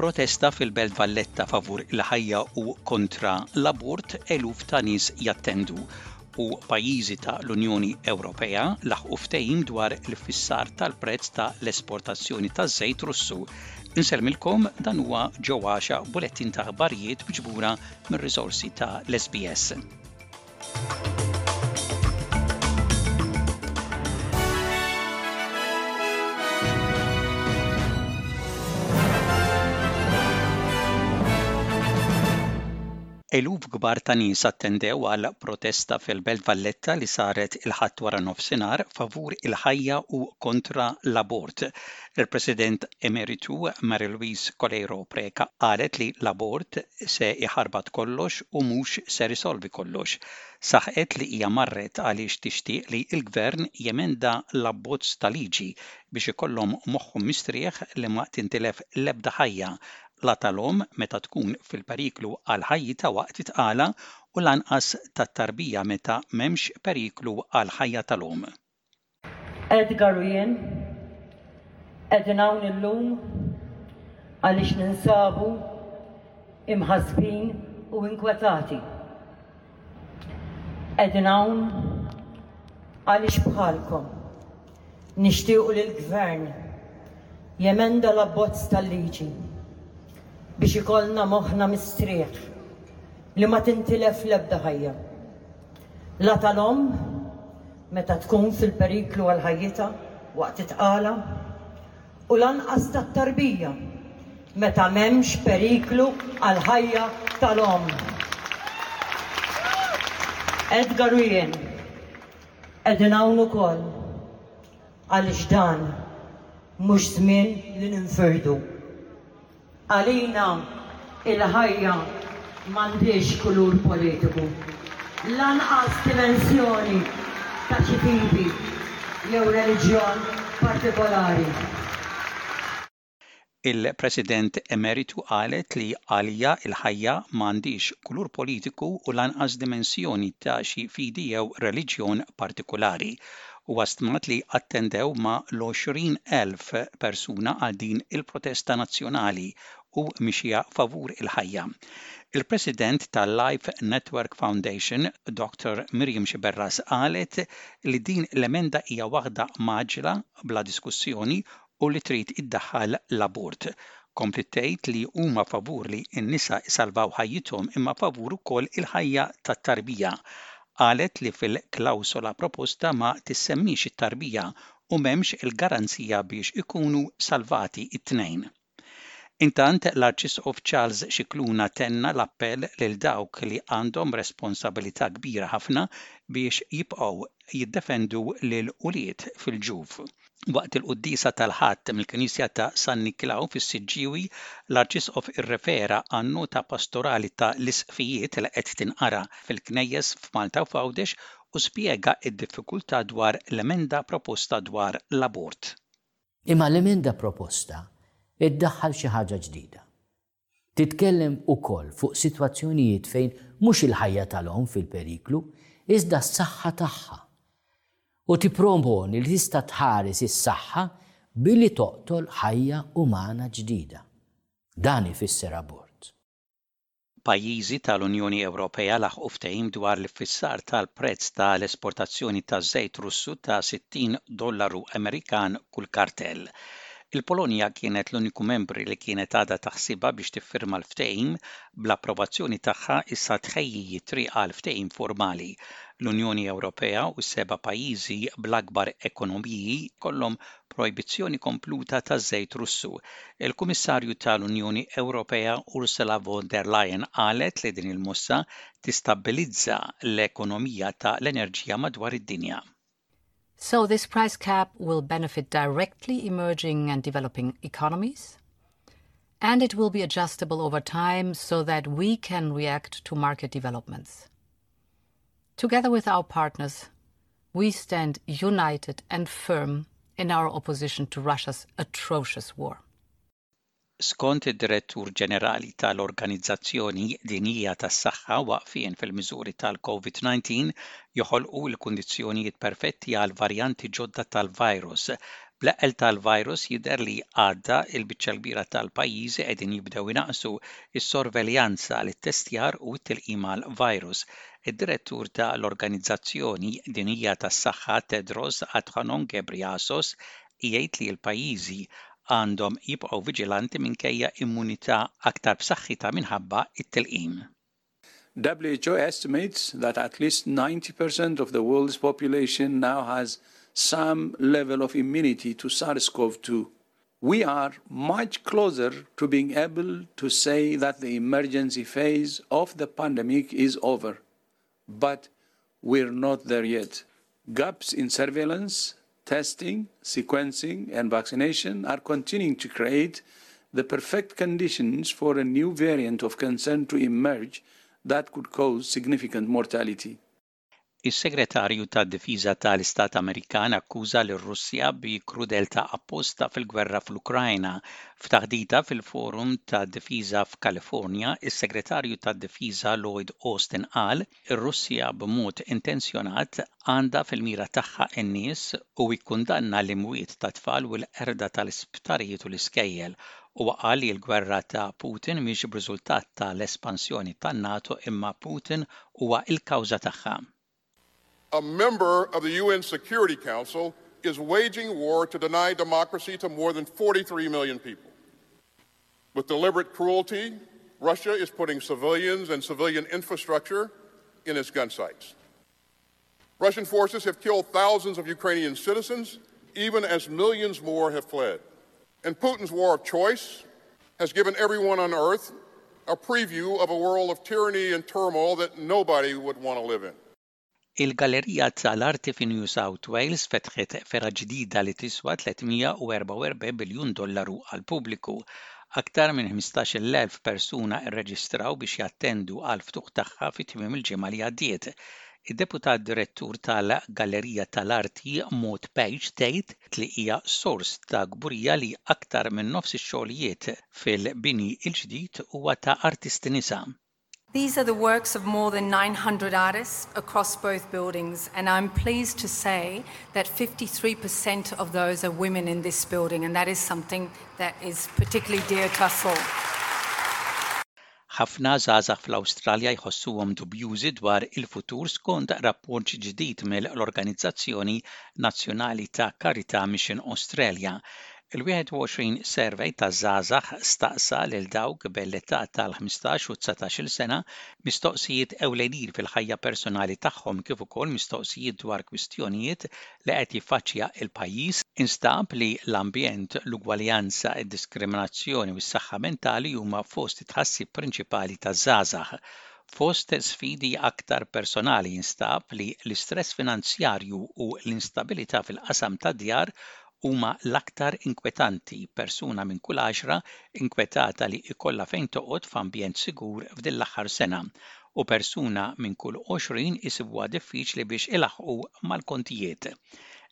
Protesta fil-Belt Valletta favur il-ħajja u kontra l-abort, eluf ta' nies jattendu. u pajjiżi ta' l-Unjoni Ewropea laħqu ftehim dwar l-iffissar tal-prezz ta' l-esportazzjoni taż-żejt Russu. Insellmilkom, dan huwa Ġo Għaxa, bulettin ta' aħbarijiet miġbura mir-riżorsi ta' l-SBS. Eluf kbar ta' nies attendew għal protesta fil-Belt Valletta li saret il-Ħadd waranofsinhar favur il-ħajja u kontra l-abort. Il-President Emeritu Mary Louise Coleiro Preca qalet li l-abort se jħarbat kollox u mhux ser isolvi kollox. Saħqet li hija marret għaliex tixtieq li l-Gvern jemenda l-abbozz ta' liġi biex ikollhom moħħhom mistrieħ li ma tintilef l-ebda ħajja la tal-omm meta tkun fil-periklu għal ħajjitha waqt it-tqala u lanqas tat-tarbija meta m'hemmx periklu għall-ħajja tal-omm. Edgar u jien qegħdin hawn illum għaliex ninsabu imħassbin u inkwetati. Qegħdin hawn għaliex bħalkom nixtiequ li l-Gvern jemenda l-abbozz tal-liġi biex ikollna moħħna mistrieħ li ma tintilef l-ebda ħajja. La tal-omm meta tkun fil-periklu għal ħajjitha waqt it-tqala, u lanqas tat-tarbija meta m'hemmx periklu għall-ħajja tal-omm. Edgar u jien qegħdin hawn ukoll għaliex dan mhux żmien li ninfirdu. Għalina il-ħajja m'għandhiex kulur politiku, lanqas dimensjoni ta' xi tipi jew reliġjon partikolari. Il-President Emeritu qalet li għaliha il-ħajja m'għandhiex kulur politiku u lanqas dimensjoni ta' xi fidi jew reliġjon partikulari. Huwa stmat li attendew ma' l-għoxrin elf persuna għal din il-protesta nazzjonali u mixja favur il-ħajja. Il-President tal-Life Network Foundation, Dottor Miriam Sciberras qalet li din l-emenda hija waħda mgħaġġla bla diskussjoni u li trid iddaħħal l-abort. Kompliet tgħid li huma favur li n-nisa jsalvaw ħajjithom imma favur ukoll il-ħajja tat-tarbija. Qalet li fil-klawsola proposta ma tissemmix it-tarbija u m'hemmx il-garanzija biex ikunu salvati t-tnejn. Intant, l-Arċisqof Charles Scicluna tenna l-appell lil dawk li għandhom responsabilità kbira ħafna biex jibqgħu jiddefendu lill-ulied fil-ġuf. Waqt il-quddiesa tal-Ħadd mill-Knisja ta' San Niklaw fis-Siġġiewi, l-Arċisqof irrefera għan-nota pastorali ta' l-Isqfijiet li qed tinqara fil-Knejjes f'Malta u f'Għawdex u spjega d-diffikultà dwar l-emenda proposta dwar l-abort. Imma l-emenda proposta ddaħħal xi ħaġa ġdida. Titkellem ukoll fuq sitwazzjonijiet fejn mhux il-ħajja tal-omm fil-periklu, iżda s-saħħa tagħha, u tipproponi li tista' tħares is-saħħa billi toqtol ħajja umana ġdida. Dan ifisser abort. Pajjiżi tal-Unjoni Ewropea laħqu ftehim dwar l-iffissar tal-prezz ta' l-esportazzjoni taż-żejt Russu ta' 60 dollaru Amerikan kull kartell. Il-Polonja kienet l-uniku membri li kienet għadha taħsibha biex tiffirma l-ftehim, bl-approvazzjoni tagħha issa tħejji t-triq għal ftehim formali. L-Unjoni Ewropea u s-seba' pajjiżi bl-akbar ekonomiji jkollhom projbizzjoni kompluta taż-żejt Russu. Il-Kummissarju tal-Unjoni Ewropea Ursula von der Leyen qalet li din il-mossa tistabbilizza l-ekonomija ta' l-enerġija madwar id-dinja. So, this price cap will benefit directly emerging and developing economies, and it will be adjustable over time so that we can react to market developments. Together with our partners, we stand united and firm in our opposition to Russia's atrocious war. Skont id-Direttur Ġenerali tal-Organizzazzjoni Dinjija tas-Saħħa, waqfien fil-miżuri tal-COVID-19 joħolqu l-kundizzjonijiet perfetti għal varjanti ġodda tal-virus. Bl-eqqel tal-virus jidher li għadda, il-biċċa l-kbira tal-pajjiżi qegħdin jibdew inaqqsu s-sorveljanza, l-ittestjar u t-tilqim għall-virus. Id-Direttur tal-Organizzazzjoni Dinjija tas-Saħħa, Tedros Adhanom Ghebreyesus, jgħid li l-pajjiżi għandhom jibqgħu viġilanti minkejja immunità aktar b'saħħitha minħabba t-tilqim. Who estimates that at least 90 percent of the world's population now has some level of immunity to SARS-CoV-2. We are much closer to being able to say that the emergency phase of the pandemic is over, but we're not there yet. Gaps in surveillance, testing, sequencing and vaccination are continuing to create the perfect conditions for a new variant of concern to emerge that could cause significant mortality. Is-Segretarju tad-Difiża tal-Istat Amerikan akkuża lir-Russja bi krudeltà apposta fil-gwerra fl-Ukrajna, F'taħdita fil-Forum ta' Difiża f'Kalifornja, is-Segretarju tad-Difiża Lloyd Austin qal, Ir-Russja b'mod intenzjonat għandha fil-mira tagħha n-nies u kkundanna l-imwiet tat-tfal u l-qerda tal-isptarijiet u l-iskejjel. Huwa qal li l-gwerra ta' Putin mhix b'riżultat ta' l-espansjoni tan-NATO imma Putin huwa l-kawża tagħha. a member of the UN Security Council, is waging war to deny democracy to more than 43 million people. With deliberate cruelty, Russia is putting civilians and civilian infrastructure in its gun sights. Russian forces have killed thousands of Ukrainian citizens, even as millions more have fled. And Putin's war of choice has given everyone on earth a preview of a world of tyranny and turmoil that nobody would want to live in. Il-Gallerija ta' l-Arti fi New South Wales fetħet fergħa ġdida li tiswa 344 biljun dollaru għall-pubbliku. Aktar minn 15,000 persuna rreġistraw biex jattendu għall-ftuħ tagħha fi tmiem il-ġimgħa li għaddiet. Id-Deputat Direttur tal-Gallerija tal-Arti Maud Page tgħid li hija sors ta' kburija li aktar minn nofs ix-xogħlijiet fil-bini l-ġdid huwa ta' artisti nisa. These are the works of more than 900 artists across both buildings and I'm pleased to say that 53 per cent of those are women in this building and that is something that is particularly dear to us all. Ħafna żgħażagħ fl-Awstralja jħossuhom dubjużi dwar il-futur skont rapport ġdid mill-organizzazzjoni nazzjonali ta' karità Mission Australia. Il-21 survey ta' żgħażagħ staqsa lil dawk bell-età tal-ħmistax u dsatax-il sena mistoqsijiet ewlenin fil-ħajja personali tagħhom kif ukoll mistoqsijiet dwar kwistjonijiet li qed jiffaċċja l-pajjiż, instab li l-ambjent, l-ugwaljanza, id-diskriminazzjoni u s-saħħa mentali huma fost it-tħassib prinċipali taż-żgħażagħ. Fost sfidi aktar personali instab li l-istress finanzjarju u l-instabilità fil-qasam tad-djar huma l-aktar inkwetanti, persuna minn kull għaxra nkwetata li jkollha fejn toqgħod f'ambjent sigur f'din l-aħħar sena, u persuna minn kull 20 isibuha diffiċli biex ilaħqu mal-kontijiet.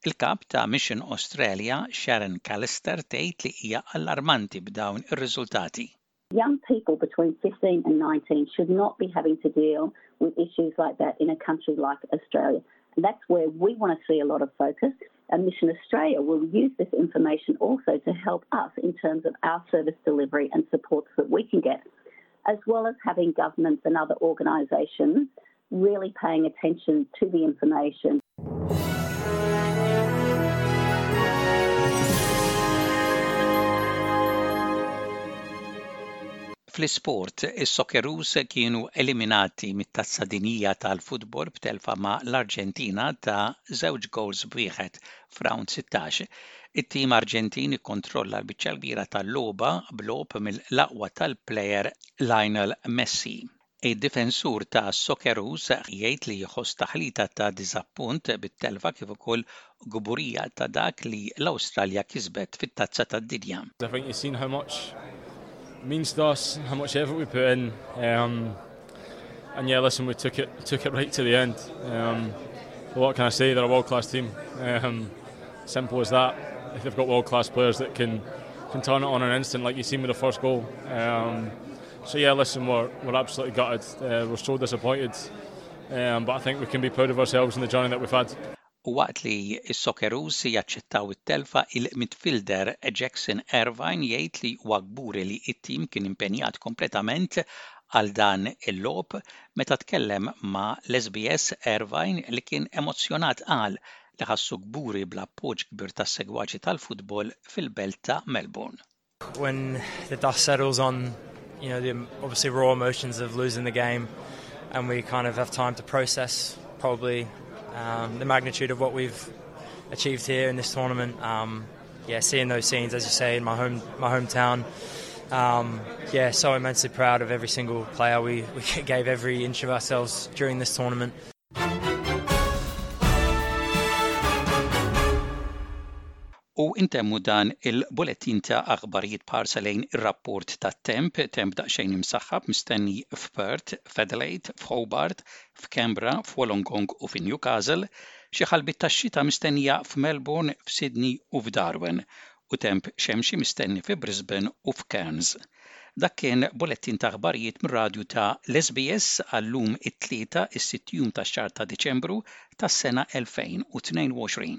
Il-kap ta' Mission Australia, Sharon Callister, tgħid li hija allarmanti b'dawn ir-riżultati. Young people between 15 and 19 should not be having to deal with issues like that in a country like Australia. And that's where we want to see a lot of focus. Mission Australia will use this information also to help us in terms of our service delivery and supports that we can get, as well as having governments and other organisations really paying attention to the information. Fl-isport, is-Socceroos kienu eliminati mit-Tazza Dinjija tal-Futbol b'telfa ma' l-Arġentina ta' żewġ goals b'wieħed F'rawnd 16, it-tim Arġentin ikkontrolla l-biċċa l-kbira tal-logħba b'logħob mill-aqwa tal-plejer Lionel Messi. Id-difensur ta' Socceroos jgħid li jħoss taħlita ta' diżappunt bit-telfa kif ukoll kburija ta' dak li l-Awstralja kisbet fit-Tazza tad-Dinja. and yeah, listen, we took it took it right to the end. Um, what can I say? They're a world class team. Um, simple as that. If they've got world class players that can can turn it on an instant, like you seen with the first goal. Um, so yeah, listen, we're we're absolutely gutted. Uh, we're so disappointed. Um, but I think we can be proud of ourselves in the journey that we've had. u waqt li s-Socceroos jaċċettaw it-telfa, il-midfielder Jackson Irvine jgħid li huwa kburi li t-tim kien impenjat kompletament għal dan il-logħob. Meta tkellem ma' l-SBS Irvine li kien emozzjonat qal li ħassu kburi bl-appoġġ kbir tas-segwaċi tal-futbol fil-belt ta' Melbourne. When the dust settles on, you know, the obviously raw emotions of losing the game and we kind of have time to process probably um, the magnitude of what we've achieved here in this tournament. Um, yeah, seeing those scenes, as you say, in my home my hometown. Um, yeah, so immensely proud of every single player. We, we gave every inch of ourselves during this tournament. U ntemmu dan il-bulettin ta' aħbarijiet b'ħarsa lejn ir-rapport tat-temp, temp daqsxejn imsaħħab mistenni f'Perth, f'Adelaide, f'Hobart, f'Canberra, f'Wollongong u fi Newcastle, xi ħalbiet tax-xita mistennija f'Melbourne, f'Sydney u f'Darwin, u temp xemxi mistenni fi Brisbane u f'Cairns. Dak kien bullettin ta' aħbarijiet mir-radju ta' l-SBS għal llum it-Tlieta is-sitt jum tax-xahar ta' Diċembru tas-sena 2022.